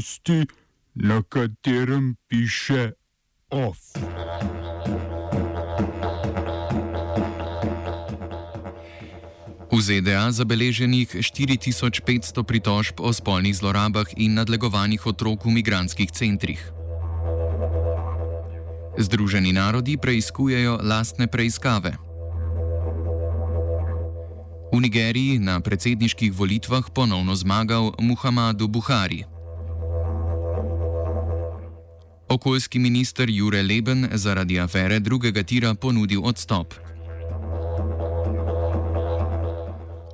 tisti, na katerem piše OF. V ZDA zabeleženih 4500 pritožb o spolnih zlorabah in nadlegovanih otrok v migranskih centrih. Združeni narodi preizkujejo lastne preiskave. V Nigeriji na predsedniških volitvah ponovno zmagal Muhammadu Buhari. Okoljski minister Jure Leben zaradi afere drugega tira ponudil odstop.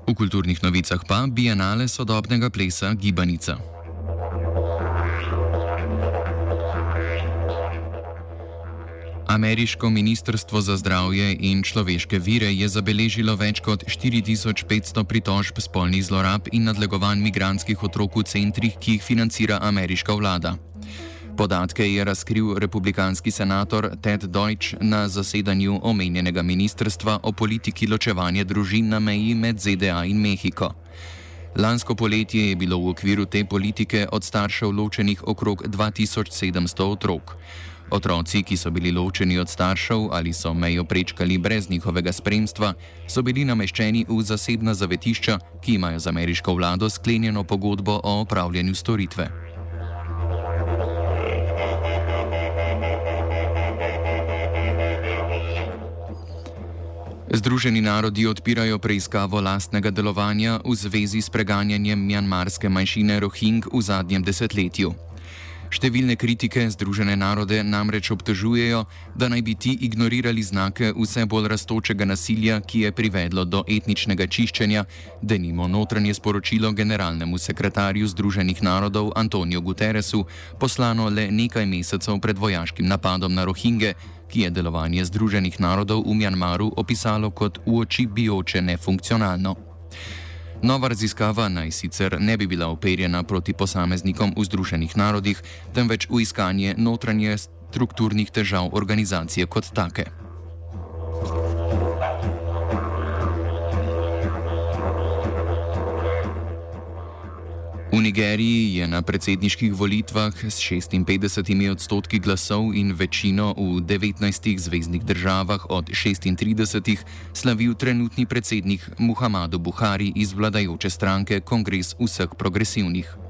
V kulturnih novicah pa bienale sodobnega plesa Gibanica. Ameriško ministrstvo za zdravje in človeške vire je zabeležilo več kot 4500 pritožb spolnih zlorab in nadlegovanj migranskih otrok v centrih, ki jih financira ameriška vlada. Podatke je razkril republikanski senator Ted Deutsch na zasedanju omenjenega ministrstva o politiki ločevanja družin na meji med ZDA in Mehiko. Lansko poletje je bilo v okviru te politike od staršev ločenih okrog 2700 otrok. Otroci, ki so bili ločeni od staršev ali so mejo prečkali brez njihovega spremstva, so bili nameščeni v zasebna zavetišča, ki imajo z ameriško vlado sklenjeno pogodbo o opravljanju storitve. Združeni narodi odpirajo preiskavo lastnega delovanja v zvezi s preganjanjem mjanmarske manjšine Rohing v zadnjem desetletju. Številne kritike Združene narode namreč obtožujejo, da naj bi ti ignorirali znake vse bolj rastočega nasilja, ki je privedlo do etničnega čiščenja, denimo notranje sporočilo generalnemu sekretarju Združenih narodov Antoniju Guterresu, poslano le nekaj mesecev pred vojaškim napadom na Rohinge, ki je delovanje Združenih narodov v Mjanmaru opisalo kot v oči bijoče nefunkcionalno. Nova raziskava naj sicer ne bi bila operjena proti posameznikom v Združenih narodih, temveč v iskanje notranje strukturnih težav organizacije kot take. Nigeriji je na predsedniških volitvah s 56 odstotki glasov in večino v 19 zvezdnih državah od 36 slavil trenutni predsednik Muhammadu Buhari iz vladajoče stranke Kongres vseh progresivnih.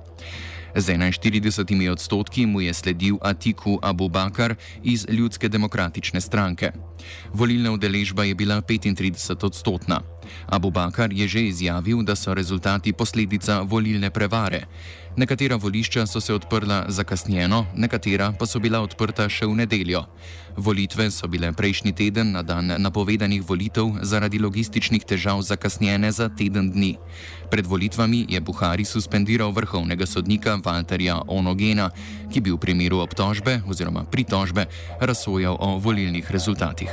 Z 41 odstotki mu je sledil Atiku Abu Bakar iz Ljudske demokratične stranke. Volilna udeležba je bila 35 odstotna. Abu Bakar je že izjavil, da so rezultati posledica volilne prevare. Nekatera volišča so se odprla zakasnjeno, nekatera pa so bila odprta še v nedeljo. Volitve so bile prejšnji teden na dan napovedanih volitev zaradi logističnih težav zakasnjene za teden dni. Pred volitvami je Buhari suspendiral vrhovnega sodnika Walterja Onogena, ki bi v primeru obtožbe oziroma pritožbe razsojal o volilnih rezultatih.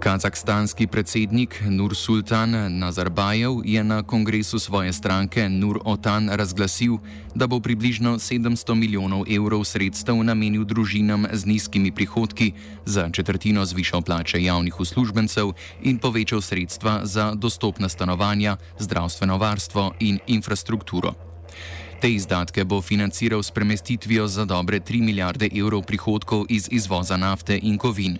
Kazahstanski predsednik Nur Sultan Nazarbajev je na kongresu svoje stranke Nur Otan razglasil, da bo približno 700 milijonov evrov sredstev namenil družinam z nizkimi prihodki, za četrtino zvišal plače javnih uslužbencev in povečal sredstva za dostopna stanovanja, zdravstveno varstvo in infrastrukturo. Te izdatke bo financiral s premestitvijo za dobre 3 milijarde evrov prihodkov iz izvoza nafte in kovin.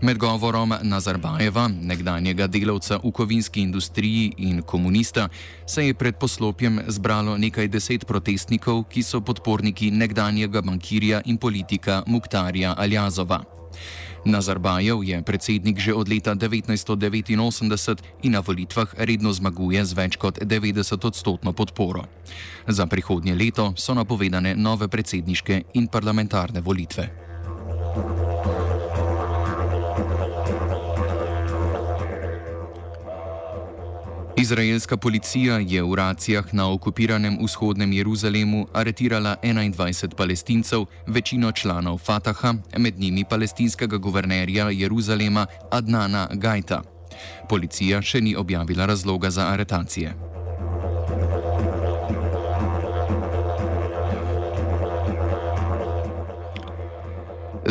Med govorom Nazarbajeva, nekdanjega delavca v kovinski industriji in komunista, se je pred poslopjem zbralo nekaj deset protestnikov, ki so podporniki nekdanjega bankirja in politika Muktarja Aljazova. Nazarbajev je predsednik že od leta 1989 in na volitvah redno zmaguje z več kot 90-odstotno podporo. Za prihodnje leto so napovedane nove predsedniške in parlamentarne volitve. Izraelska policija je v racijah na okupiranem vzhodnem Jeruzalemu aretirala 21 palestincev, večino članov Fataha, med njimi palestinskega guvernerja Jeruzalema Adnana Gajta. Policija še ni objavila razloga za aretacije.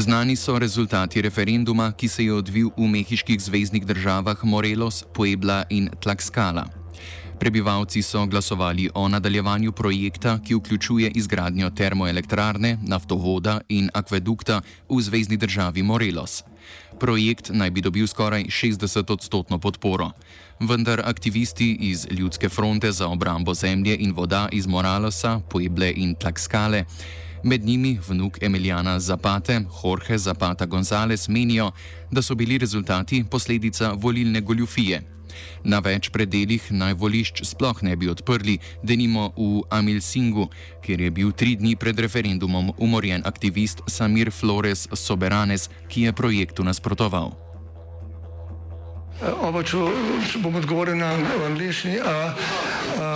Znani so rezultati referenduma, ki se je odvil v mehiških zvezdnih državah Morelos, Puebla in Tlaxcala. Prebivalci so glasovali o nadaljevanju projekta, ki vključuje izgradnjo termoelektrarne, naftovoda in akvedukta v zvezdni državi Morelos. Projekt naj bi dobil skoraj 60-odstotno podporo. Vendar aktivisti iz Ljudske fronte za obrambo zemlje in voda iz Moralosa, Pueble in Tlaxcale Med njimi vnuk Emilijana Zapate, Jorge Zapata González, menijo, da so bili rezultati posledica volilne goljufije. Na več predeljih naj volišč sploh ne bi odprli, denimo v Amilsingu, kjer je bil tri dni pred referendumom umorjen aktivist Samir Flores Soberanes, ki je projektu nasprotoval. Oba, če bom odgovoril na angliški.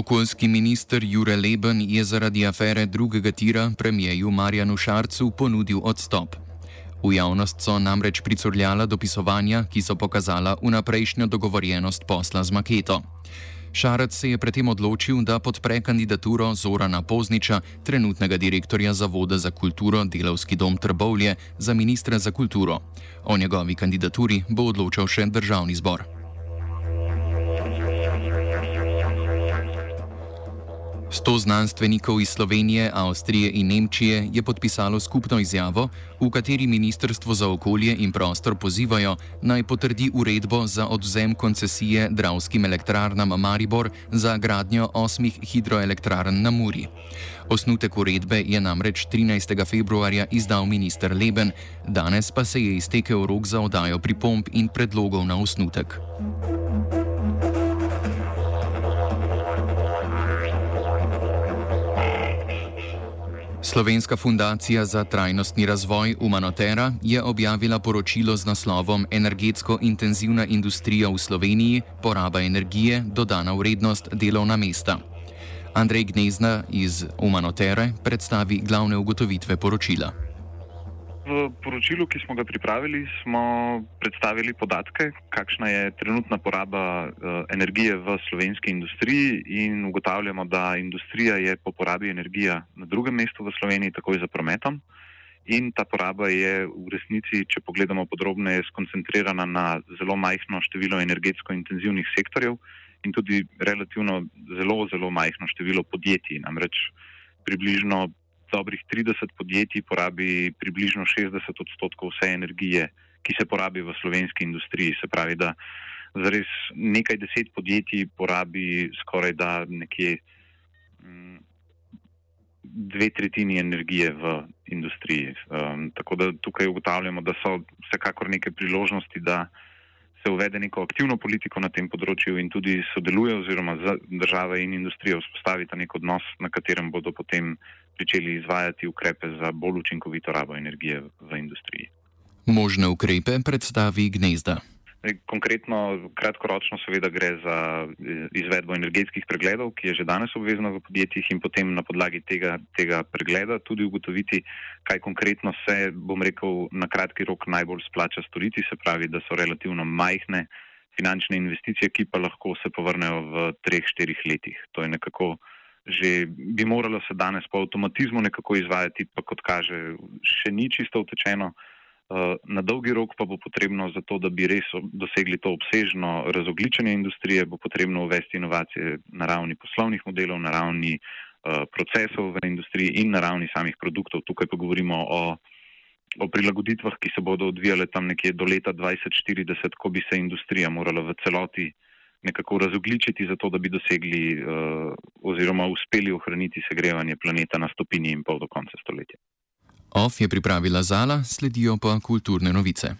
Okoljski minister Jure Leben je zaradi afere drugega tira premijeju Marjanu Šarcu ponudil odstop. V javnost so namreč pricurljala dopisovanja, ki so pokazala vnaprejšnjo dogovorjenost posla z maketo. Šarac se je predtem odločil, da podpre kandidaturo Zorana Pozniča, trenutnega direktorja Zavoda za kulturo Delavski dom Trbovlje, za ministra za kulturo. O njegovi kandidaturi bo odločal še državni zbor. Sto znanstvenikov iz Slovenije, Avstrije in Nemčije je podpisalo skupno izjavo, v kateri Ministrstvo za okolje in prostor pozivajo naj potrdi uredbo za odzem koncesije Dravskim elektrarnam Maribor za gradnjo osmih hidroelektrarn na Muri. Osnutek uredbe je namreč 13. februarja izdal minister Leben, danes pa se je iztekel rok za odajo pripomb in predlogov na osnutek. Slovenska fundacija za trajnostni razvoj Umanotera je objavila poročilo z naslovom Energetsko intenzivna industrija v Sloveniji, poraba energije, dodana vrednost delovna mesta. Andrej Gnezna iz Umanotere predstavi glavne ugotovitve poročila. V poročilu, ki smo ga pripravili, smo predstavili podatke, kakšna je trenutna poraba uh, energije v slovenski industriji in ugotavljamo, da industrija je po porabi energije na drugem mestu v Sloveniji, takoj za prometom. In ta poraba je v resnici, če pogledamo podrobneje, skoncentrirana na zelo majhno število energetsko intenzivnih sektorjev in tudi relativno zelo, zelo majhno število podjetij. Namreč približno dobrih 30 podjetij porabi približno 60 odstotkov vse energije, ki se porabi v slovenski industriji. Se pravi, da zares nekaj deset podjetij porabi skoraj da nekje mm, dve tretjini energije v industriji. Um, tako da tukaj ugotavljamo, da so vsekakor neke priložnosti, da se uvede neko aktivno politiko na tem področju in tudi sodeluje oziroma država in industrija vzpostavita nek odnos, na katerem bodo potem pričeli izvajati ukrepe za bolj učinkovito rabo energije v industriji. Možne ukrepe predstavi gnezda. Konkretno, kratkoročno, seveda gre za eh, izvedbo energetskih pregledov, ki je že danes obvezna v podjetjih, in potem na podlagi tega, tega pregleda tudi ugotoviti, kaj konkretno se, bom rekel, na kratki rok najbolj splača storiti, se pravi, da so relativno majhne finančne investicije, ki pa lahko se povrnejo v treh, štirih letih. To je nekako že, bi moralo se danes po avtomatizmu nekako izvajati, pa kot kaže, še ni čisto utečeno. Eh, na dolgi rok pa bo potrebno za to, da bi res dosegli to obsežno razogličenje industrije, bo potrebno uvesti inovacije na ravni poslovnih modelov, na ravni uh, procesov v industriji in na ravni samih produktov. Tukaj pa govorimo o, o prilagoditvah, ki se bodo odvijale tam nekje do leta 2040, ko bi se industrija morala v celoti nekako razogličiti, zato da bi dosegli uh, oziroma uspeli ohraniti segrevanje planeta na stopinji in pol do konca stoletja. OF je pripravila Zala, sledijo pa kulturne novice.